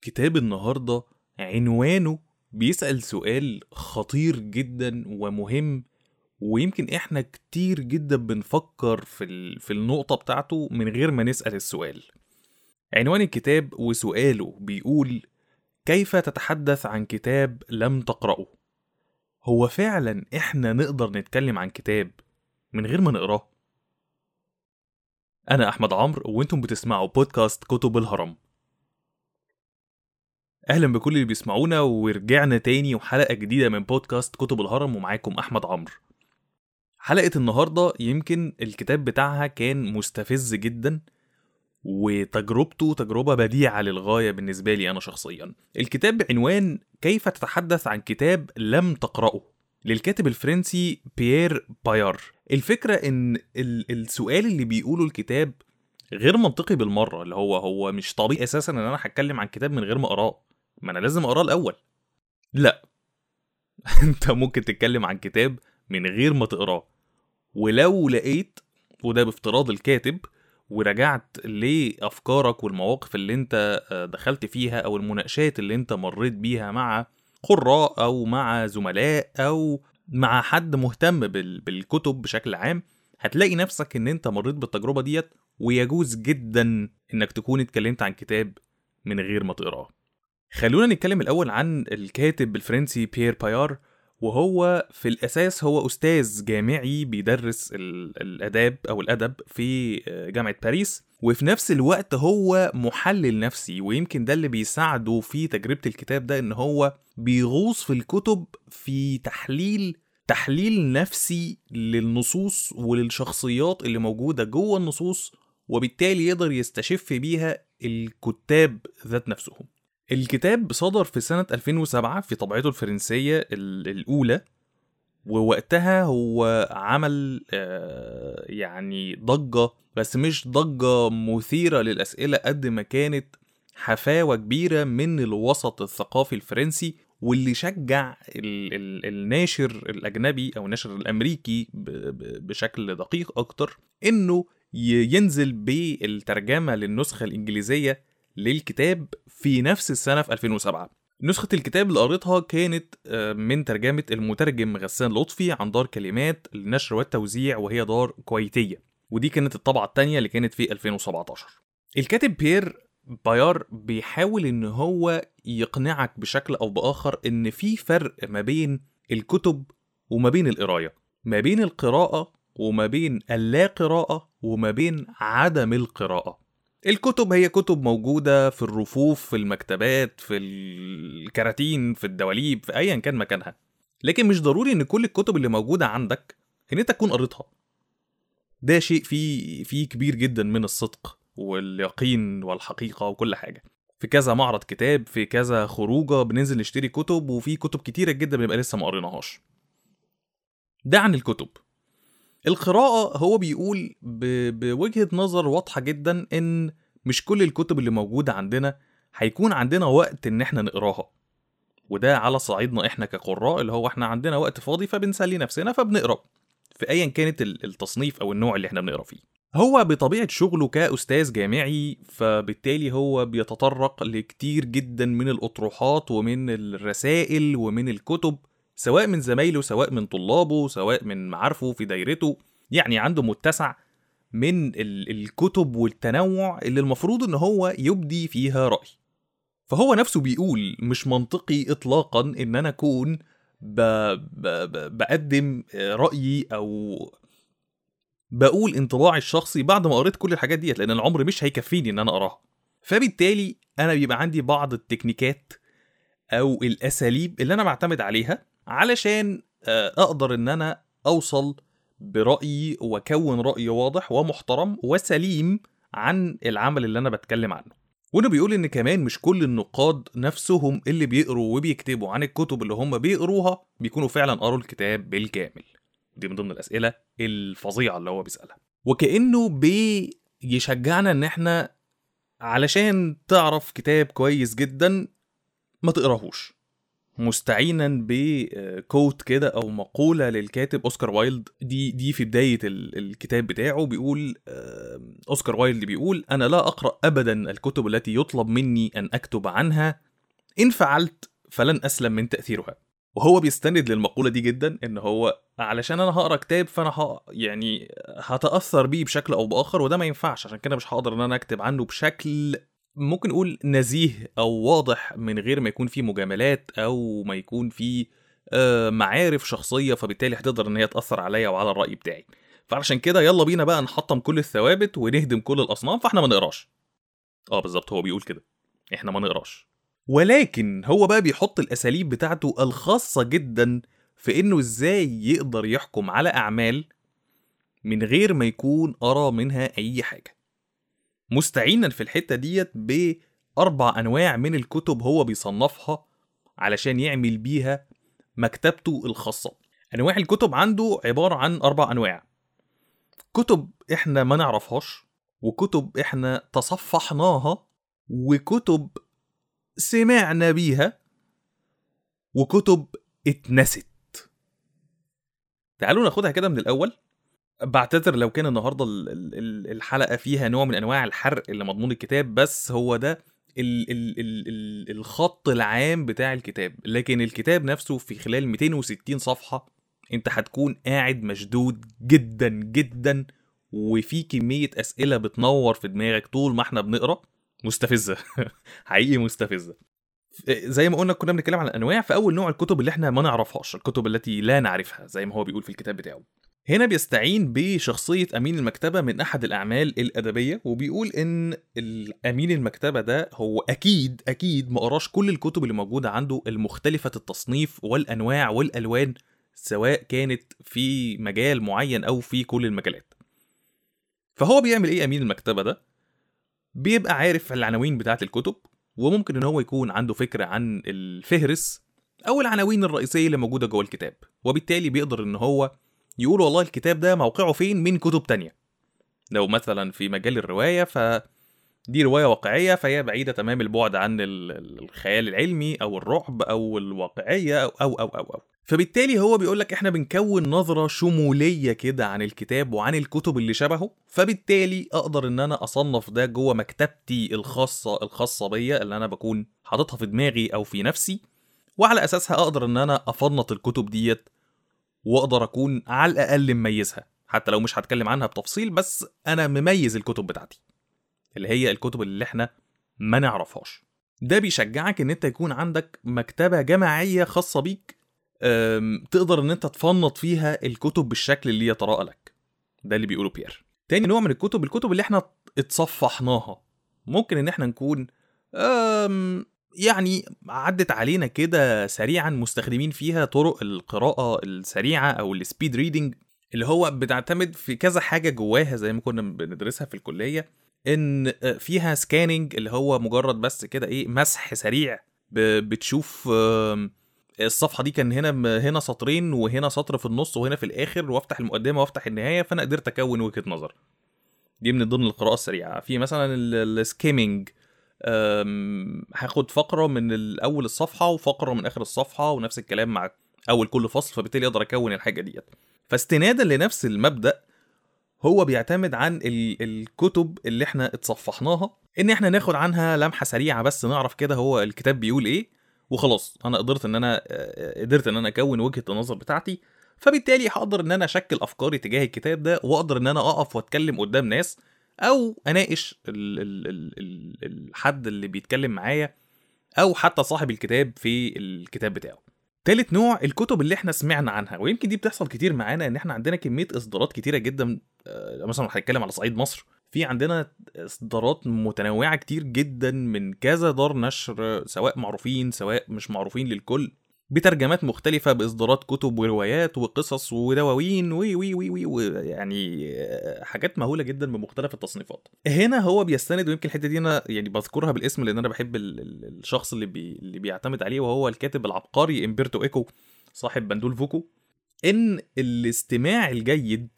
كتاب النهارده عنوانه بيسأل سؤال خطير جدا ومهم ويمكن إحنا كتير جدا بنفكر في في النقطة بتاعته من غير ما نسأل السؤال. عنوان الكتاب وسؤاله بيقول كيف تتحدث عن كتاب لم تقرأه؟ هو فعلا إحنا نقدر نتكلم عن كتاب من غير ما نقرأه؟ أنا أحمد عمرو وأنتم بتسمعوا بودكاست كتب الهرم. أهلا بكل اللي بيسمعونا ورجعنا تاني وحلقة جديدة من بودكاست كتب الهرم ومعاكم أحمد عمرو. حلقة النهارده يمكن الكتاب بتاعها كان مستفز جدا وتجربته تجربة بديعة للغاية بالنسبة لي أنا شخصيا. الكتاب بعنوان كيف تتحدث عن كتاب لم تقرأه؟ للكاتب الفرنسي بيير بايار. الفكرة إن ال- السؤال اللي بيقوله الكتاب غير منطقي بالمرة اللي هو هو مش طبيعي أساسا إن أنا هتكلم عن كتاب من غير ما أقرأه. ما أنا لازم اقراه الأول. لا. أنت ممكن تتكلم عن كتاب من غير ما تقراه. ولو لقيت وده بافتراض الكاتب ورجعت لأفكارك والمواقف اللي أنت آه، دخلت فيها أو المناقشات اللي أنت مريت بيها مع قراء أو مع زملاء أو مع حد مهتم بال- بالكتب بشكل عام هتلاقي نفسك إن أنت مريت بالتجربة ديت ويجوز جدا إنك تكون اتكلمت عن كتاب من غير ما تقراه. خلونا نتكلم الأول عن الكاتب الفرنسي بيير بايار وهو في الأساس هو أستاذ جامعي بيدرس ال- الآداب أو الأدب في جامعة باريس وفي نفس الوقت هو محلل نفسي ويمكن ده اللي بيساعده في تجربة الكتاب ده إن هو بيغوص في الكتب في تحليل تحليل نفسي للنصوص وللشخصيات اللي موجودة جوه النصوص وبالتالي يقدر يستشف بيها الكتاب ذات نفسهم. الكتاب صدر في سنة 2007 في طبعته الفرنسية ال- الأولى ووقتها هو عمل آه، يعني ضجة بس مش ضجة مثيرة للأسئلة قد ما كانت حفاوة كبيرة من الوسط الثقافي الفرنسي واللي شجع ال ال الناشر الأجنبي أو الناشر الأمريكي بشكل دقيق أكتر إنه ينزل بالترجمة للنسخة الإنجليزية للكتاب في نفس السنة في 2007 نسخة الكتاب اللي قريتها كانت آه، من ترجمة المترجم غسان لطفي عن دار كلمات للنشر والتوزيع وهي دار كويتية. ودي كانت الطبعة التانية اللي كانت في 2017 الكاتب بيير بايار بيحاول إن هو يقنعك بشكل أو بآخر إن في فرق ما بين الكتب وما بين القراية. ما بين القراءة وما بين اللا قراءة وما بين عدم القراءة. الكتب هي كتب موجودة في الرفوف في المكتبات في الكراتين في الدواليب في أيا كان مكانها. لكن مش ضروري إن كل الكتب اللي موجودة عندك إن أنت تكون قريتها. ده شيء فيه فيه كبير جدا من الصدق واليقين والحقيقة وكل حاجة. في كذا معرض كتاب في كذا خروجة بننزل نشتري كتب وفي كتب كتيرة جدا بنبقى لسه ما قريناهاش. ده عن الكتب. القراءة هو بيقول. بوجهة نظر واضحة جدا إن مش كل الكتب اللي موجودة عندنا هيكون عندنا وقت إن إحنا نقراها وده على صعيدنا إحنا كقراء اللي هو إحنا عندنا وقت فاضي فبنسلي نفسنا فبنقرأ في أيا كانت ال- التصنيف أو النوع اللي إحنا بنقرأ فيه هو بطبيعة شغله كأستاذ جامعي فبالتالي هو بيتطرق لكتير جدا من الأطروحات ومن الرسائل ومن الكتب سواء من زمايله سواء من طلابه سواء من معارفه في دايرته يعني عنده متسع من ال- الكتب والتنوع اللي المفروض إن هو يبدي فيها رأي فهو نفسه بيقول مش منطقي اطلاقا إن أنا أكون. بقدم رأيي أو بقول انطباعي الشخصي بعد ما قريت كل الحاجات ديت لأن العمر مش هيكفيني إن أنا أقراها فبالتالي أنا بيبقى عندي بعض التكنيكات أو الأساليب اللي أنا بعتمد عليها علشان آه، أقدر إن أنا أوصل برأيي وأكون راي واضح ومحترم وسليم عن العمل اللي أنا بتكلم عنه. وانه بيقول إن كمان مش كل النقاد نفسهم اللي بيقروا وبيكتبوا عن الكتب اللي هم بيقروها بيكونوا فعلا قروا الكتاب بالكامل. دي من ضمن الأسئلة الفظيعة اللي هو بيسألها. وكأنه بيشجعنا إن إحنا علشان تعرف كتاب كويس جدا ما تقراهوش. مستعينا ب quote كده أو مقولة للكاتب أوسكار وايلد. دي دي في بداية الكتاب بتاعه. بيقول أوسكار وايلد بيقول أنا لا أقرأ ابدا الكتب التي يطلب مني أن أكتب عنها. إن فعلت فلن أسلم من تأثيرها. وهو بيستند للمقولة دي جدا إن هو علشان أنا هقرأ كتاب فأنا. يعني هتأثر بيه بشكل أو بآخر وده ما ينفعش. عشان كده مش هقدر إن أنا أكتب عنه بشكل ممكن نقول نزيه أو واضح من غير ما يكون فيه مجاملات أو ما يكون فيه آه، معارف شخصية فبالتالي هتقدر إن هي تأثر عليا وعلى الرأي بتاعي. فعشان كده يلا بينا بقى نحطم كل الثوابت ونهدم كل الأصنام فإحنا ما نقراش. آه بالظبط هو بيقول كده. إحنا ما نقراش. ولكن هو بقى بيحط الأساليب بتاعته الخاصة جدا في إنه إزاي يقدر يحكم على أعمال من غير ما يكون قرا منها أي حاجة. مستعينا في الحتة ديت بأربع أنواع من الكتب هو بيصنفها علشان يعمل بيها مكتبته الخاصة. أنواع الكتب عنده عبارة عن أربع أنواع. كتب إحنا ما نعرفهاش وكتب إحنا تصفحناها وكتب سمعنا بيها وكتب اتنست. تعالوا ناخدها كده من الأول. بعتذر لو كان النهارده الحلقة فيها نوع من أنواع الحرق اللي مضمون الكتاب بس هو ده ال ال ال ال الخط العام بتاع الكتاب. لكن الكتاب نفسه في خلال 260 صفحة أنت هتكون قاعد مشدود جدا جدا وفي كمية أسئلة بتنور في دماغك طول ما إحنا بنقرأ. مستفزة. حقيقي مستفزة. زي ما قلنا كنا بنتكلم عن الأنواع فأول نوع الكتب اللي إحنا ما نعرفهاش الكتب التي لا نعرفها زي ما هو بيقول في الكتاب بتاعه. هنا بيستعين بشخصية أمين المكتبة من أحد الأعمال الأدبية وبيقول إن أمين المكتبة ده هو أكيد أكيد ما قراش كل الكتب اللي موجودة عنده المختلفة التصنيف والأنواع والألوان سواء كانت في مجال معين أو في كل المجالات فهو بيعمل إيه أمين المكتبة ده؟ بيبقى عارف العناوين بتاعة الكتب وممكن إن هو يكون عنده فكرة عن الفهرس أو العناوين الرئيسية اللي موجودة جوه الكتاب وبالتالي بيقدر إن هو يقول والله الكتاب ده موقعه فين من كتب تانية لو مثلا في مجال الرواية ف دي رواية واقعية فهي بعيدة تمام البعد عن الخيال العلمي أو الرعب أو الواقعية أو أو أو أو, أو. فبالتالي هو بيقول لك إحنا بنكون نظرة شمولية كده عن الكتاب وعن الكتب اللي شبهه فبالتالي أقدر إن أنا أصنف ده جوه مكتبتي الخاصة الخاصة بيا اللي أنا بكون حاططها في دماغي أو في نفسي وعلى أساسها أقدر إن أنا أفنط الكتب ديت واقدر اكون على الاقل مميزها. حتى لو مش هتكلم عنها بتفصيل بس أنا مميز الكتب بتاعتي. اللي هي الكتب اللي إحنا ما نعرفهاش. ده بيشجعك ان انت يكون عندك مكتبة جماعية خاصة بيك تقدر ان انت تفنط فيها الكتب بالشكل اللي يتراءى لك. ده اللي بيقوله بيير. تاني نوع من الكتب الكتب اللي إحنا اتصفحناها. ممكن ان إحنا نكون يعني عدت علينا كده سريعا مستخدمين فيها طرق القراءة السريعة أو ال speed reading اللي هو بتعتمد في كذا حاجة جواها زي ما كنا بندرسها في الكلية إن فيها scanning اللي هو مجرد بس كده إيه مسح سريع بتشوف الصفحة دي كان هنا هنا سطرين وهنا سطر في النص وهنا في الآخر وأفتح المقدمة وأفتح النهاية فأنا قدرت أكون وجهة نظر. دي من ضمن القراءة السريعة. في مثلا السكيمنج هاخد فقرة من اول الصفحة وفقرة من آخر الصفحة ونفس الكلام مع أول كل فصل فبالتالي أقدر أكون الحاجة ديت. فاستنادا لنفس المبدأ هو بيعتمد عن الكتب اللي إحنا اتصفحناها إن إحنا ناخد عنها لمحة سريعة بس نعرف كده هو الكتاب بيقول إيه وخلاص أنا قدرت إن أنا قدرت إن أنا أكون وجهة النظر بتاعتي فبالتالي هقدر إن أنا أشكل أفكاري تجاه الكتاب ده وأقدر إن أنا أقف وأتكلم قدام ناس أو أناقش ال ال ال ال الحد اللي بيتكلم معايا أو حتى صاحب الكتاب في الكتاب بتاعه. تالت نوع الكتب اللي إحنا سمعنا عنها ويمكن دي بتحصل كتير معانا إن إحنا عندنا كمية إصدارات كتيرة جدا آه، مثلا هنتكلم على صعيد مصر. في عندنا إصدارات متنوعة كتير جدا من كذا دار نشر سواء معروفين سواء مش معروفين للكل. بترجمات مختلفة بإصدارات كتب وروايات وقصص ودواوين و و و و يعني حاجات مهولة جدا بمختلف التصنيفات. هنا هو بيستند ويمكن الحتة دي أنا يعني بذكرها بالاسم لأن أنا بحب الشخص اللي بي اللي بيعتمد عليه وهو الكاتب العبقري أمبرتو إيكو صاحب بندول فوكو إن الاستماع الجيد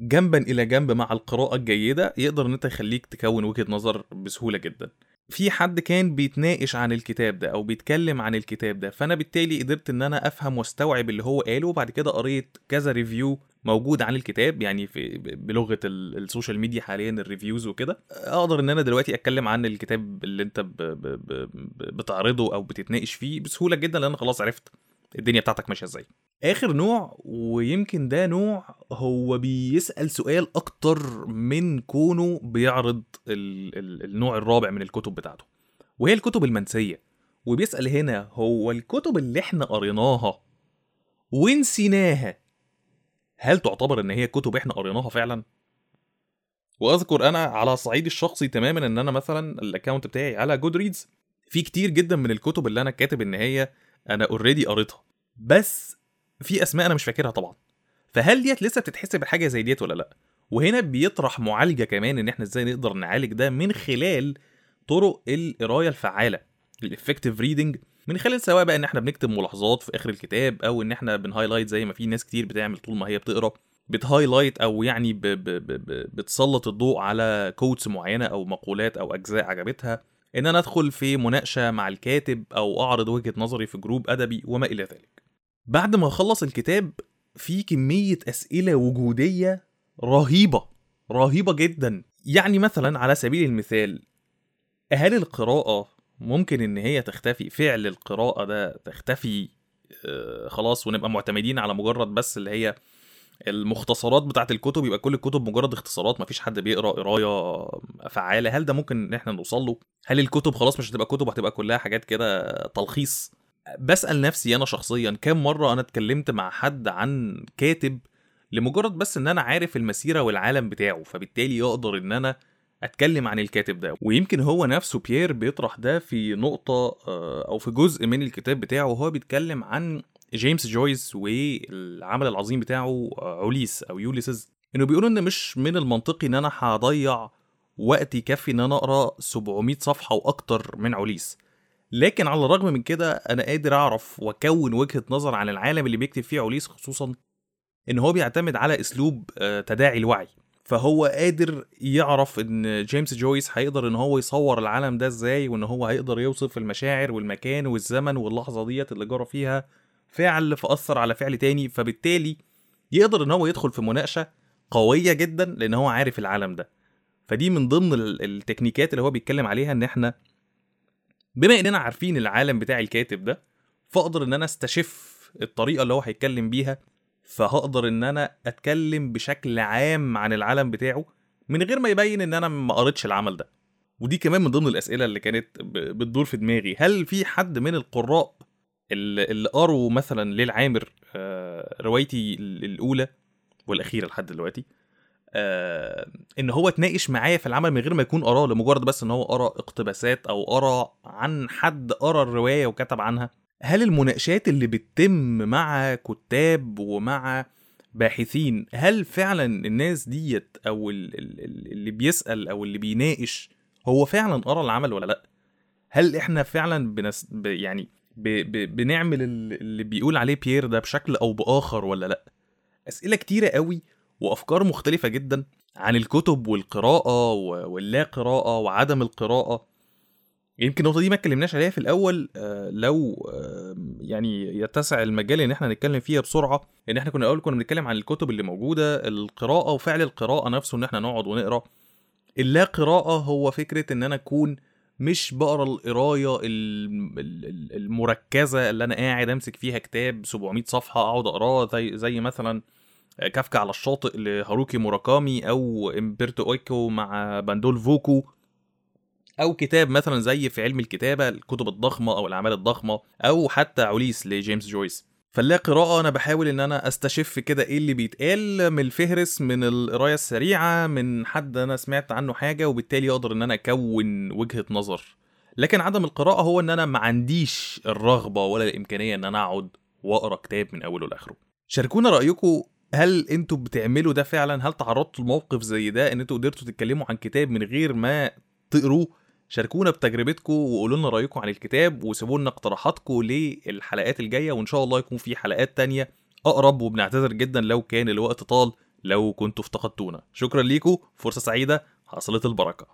جنبا إلى جنب مع القراءة الجيدة يقدر إن أنت يخليك تكون وجهة نظر بسهولة جدا. في حد كان بيتناقش عن الكتاب ده أو بيتكلم عن الكتاب ده فأنا بالتالي قدرت إن أنا أفهم وأستوعب اللي هو قاله وبعد كده قريت كذا review موجود عن الكتاب يعني في بلغة ال social media حاليا ال reviews وكده. أقدر إن أنا دلوقتي أتكلم عن الكتاب اللي أنت بتعرضه أو بتتناقش فيه بسهولة جدا لأن خلاص عرفت. الدنيا بتاعتك ماشية إزاي. آخر نوع ويمكن ده نوع هو بيسأل سؤال أكتر من كونه بيعرض ال ال النوع الرابع من الكتب بتاعته وهي الكتب المنسية وبيسأل هنا هو الكتب اللي إحنا قريناها ونسيناها هل تعتبر إن هي كتب إحنا قريناها فعلا؟ وأذكر أنا على الصعيد الشخصي تماما إن أنا مثلا ال account بتاعي على Goodreads في كتير جدا من الكتب اللي أنا كاتب إن هي أنا already قريتها. بس في أسماء أنا مش فاكرها طبعا. فهل ديت لسه بتتحسب حاجة زي ديت ولا لأ؟ وهنا بيطرح معالجة كمان إن إحنا إزاي نقدر نعالج ده من خلال طرق القراية الفعالة ال effective reading من خلال سواء بقى إن إحنا بنكتب ملاحظات في آخر الكتاب أو إن إحنا بن highlight زي ما في ناس كتير بتعمل طول ما هي بتقرأ بت highlight أو يعني ب ب ب ب بتسلط الضوء على quotes معينة أو مقولات أو أجزاء عجبتها. إن أنا أدخل في مناقشة مع الكاتب أو أعرض وجهة نظري في group أدبي وما إلى ذلك. بعد ما اخلص الكتاب في كمية أسئلة وجودية رهيبة رهيبة جدا. يعني مثلا على سبيل المثال هل القراءة ممكن إن هي تختفي؟ فعل القراءة ده تختفي آه خلاص ونبقى معتمدين على مجرد بس اللي هي المختصرات بتاعت الكتب يبقى كل الكتب مجرد اختصارات مفيش حد بيقرأ قراية فعالة. هل ده ممكن إن إحنا نوصل له؟ هل الكتب خلاص مش هتبقى كتب هتبقى كلها حاجات كده تلخيص؟ بسأل نفسي أنا شخصيا كام مرة أنا اتكلمت مع حد عن كاتب لمجرد بس إن أنا عارف المسيرة والعالم بتاعه فبالتالي أقدر إن أنا أتكلم عن الكاتب ده. ويمكن هو نفسه بيير بيطرح ده في نقطة أو في جزء من الكتاب بتاعه وهو بيتكلم عن جيمس جويس والعمل العظيم بتاعه أوليس أو يوليسز إنه بيقولوا إن مش من المنطقي إن أنا هضيع وقت يكفي إن أنا أقرأ 700 صفحة وأكتر من أوليس. لكن على الرغم من كده أنا قادر أعرف وأكون وجهة نظر عن العالم اللي بيكتب فيه اوليس خصوصا إن هو بيعتمد على أسلوب تداعي الوعي. فهو قادر يعرف إن جيمس جويس هيقدر إن هو يصور العالم ده إزاي وإن هو هيقدر يوصف المشاعر والمكان والزمن واللحظة ديت اللي جرى فيها. فعل فأثر على فعل تاني فبالتالي يقدر إن هو يدخل في مناقشة قوية جدا لأن هو عارف العالم ده. فدي من ضمن التكنيكات اللي هو بيتكلم عليها إن إحنا بما اننا عارفين العالم بتاع الكاتب ده فاقدر ان أنا استشف الطريقة اللي هو هيتكلم بيها فهقدر ان أنا اتكلم بشكل عام عن العالم بتاعه من غير ما يبين ان أنا ما قريتش العمل ده. ودي كمان من ضمن الأسئلة اللي كانت بتدور في دماغي. هل في حد من القراء اللي قروا مثلا ليل عامر روايتي الأولى والأخيرة لحد دلوقتي؟ إن هو اتناقش معايا في العمل من غير ما يكون قراه لمجرد بس إن هو قرا اقتباسات أو قرا عن حد قرأ الرواية وكتب عنها. هل المناقشات اللي بتتم مع كتاب ومع باحثين هل فعلا الناس ديت أو اللي بيسأل أو اللي بيناقش هو فعلا قرأ العمل ولا لأ؟ هل إحنا فعلا بنس يعني ب... ب... بنعمل اللي بيقول عليه بيير ده بشكل أو بآخر ولا لأ؟ أسئلة كتيرة قوي وأفكار مختلفة جدا عن الكتب والقراءة واللا قراءه وعدم القراءة. يمكن النقطة دي ما اتكلمناش عليها في الأول آه لو يعني يتسع المجال إن إحنا نتكلم فيها بسرعة. إن إحنا كنا الأول كنا بنتكلم عن الكتب اللي موجودة القراءة وفعل القراءة نفسه إن إحنا نقعد ونقرأ. اللا قراءه هو فكرة إن أنا أكون مش بقرأ القراية المركزة اللي أنا قاعد أمسك فيها كتاب 700 صفحة أقعد اقراه زي زي مثلا كافكا على الشاطئ لهاروكي موراكامي أو أمبرتو إيكو مع بندول فوكو أو كتاب مثلا زي في علم الكتابة الكتب الضخمة أو الأعمال الضخمة أو حتى عوليس لجيمس جويس. فلا قراءة أنا بحاول إن أنا أستشف كده إيه اللي بيتقال من الفهرس من القراية السريعة من حد أنا سمعت عنه حاجة وبالتالي أقدر إن أنا أكون وجهة نظر. لكن عدم القراءة هو إن أنا ما عنديش الرغبة ولا الإمكانية إن أنا أقعد وأقرأ كتاب من أوله لآخره. شاركونا رأيكم هل أنتوا بتعملوا ده فعلا؟ هل تعرضتوا لموقف زي ده إن أنتوا قدرتوا تتكلموا عن كتاب من غير ما تقروه؟ شاركونا بتجربتكم وقولوا لنا رأيكم عن الكتاب وسيبوا لنا اقتراحاتكم للحلقات الجاية وإن شاء الله يكون في حلقات تانية أقرب وبنعتذر جدا لو كان الوقت طال لو كنتوا افتقدتونا. شكرا ليكم فرصة سعيدة حصلت البركة.